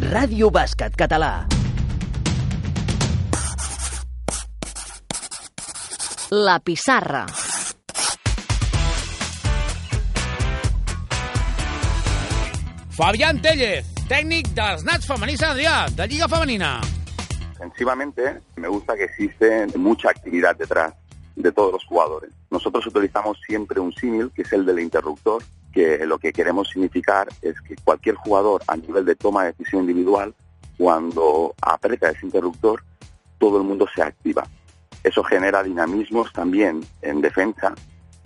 Ràdio Bàsquet Català. La pissarra. Fabián Tellez, tècnic dels Nats femenins Sant Adrià, de Lliga Femenina. Defensivamente, me gusta que existe mucha actividad detrás de todos los jugadores. Nosotros utilizamos siempre un símil, que es el del interruptor, que lo que queremos significar es que cualquier jugador a nivel de toma de decisión individual, cuando aprieta ese interruptor, todo el mundo se activa. Eso genera dinamismos también en defensa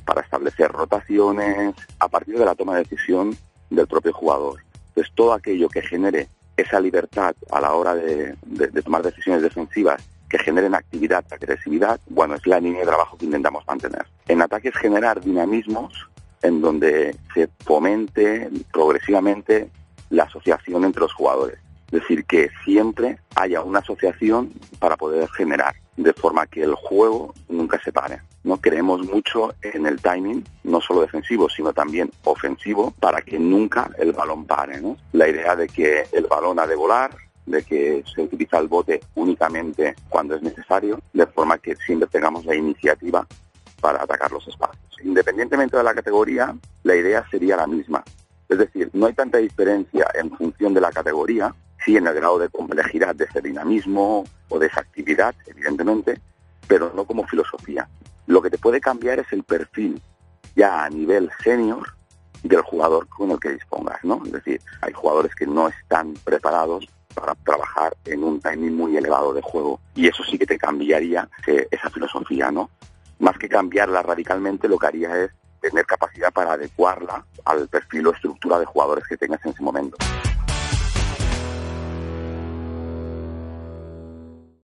para establecer rotaciones a partir de la toma de decisión del propio jugador. Entonces, todo aquello que genere esa libertad a la hora de, de- de tomar decisiones defensivas que generen actividad, agresividad, bueno, es la línea de trabajo que intentamos mantener. En ataque es generar dinamismos en donde se fomente progresivamente la asociación entre los jugadores. Es decir, que siempre haya una asociación para poder generar, de forma que el juego nunca se pare. ¿no? Creemos mucho en el timing, no solo defensivo, sino también ofensivo, para que nunca el balón pare. La idea de que el balón ha de volar, de que se utiliza el bote únicamente cuando es necesario, de forma que siempre tengamos la iniciativa para atacar los espacios. Independientemente de la categoría, la idea sería la misma. Es decir, no hay tanta diferencia en función de la categoría, sí en el grado de complejidad de ese dinamismo o de esa actividad, evidentemente, pero no como filosofía. Lo que te puede cambiar es el perfil ya a nivel senior del jugador con el que dispongas, ¿no? Es decir, hay jugadores que no están preparados para trabajar en un timing muy elevado de juego y eso sí que te cambiaría esa filosofía, ¿no? Más que cambiarla radicalmente, lo que haría es tener capacidad para adecuarla al perfil o estructura de jugadores que tengas en ese momento.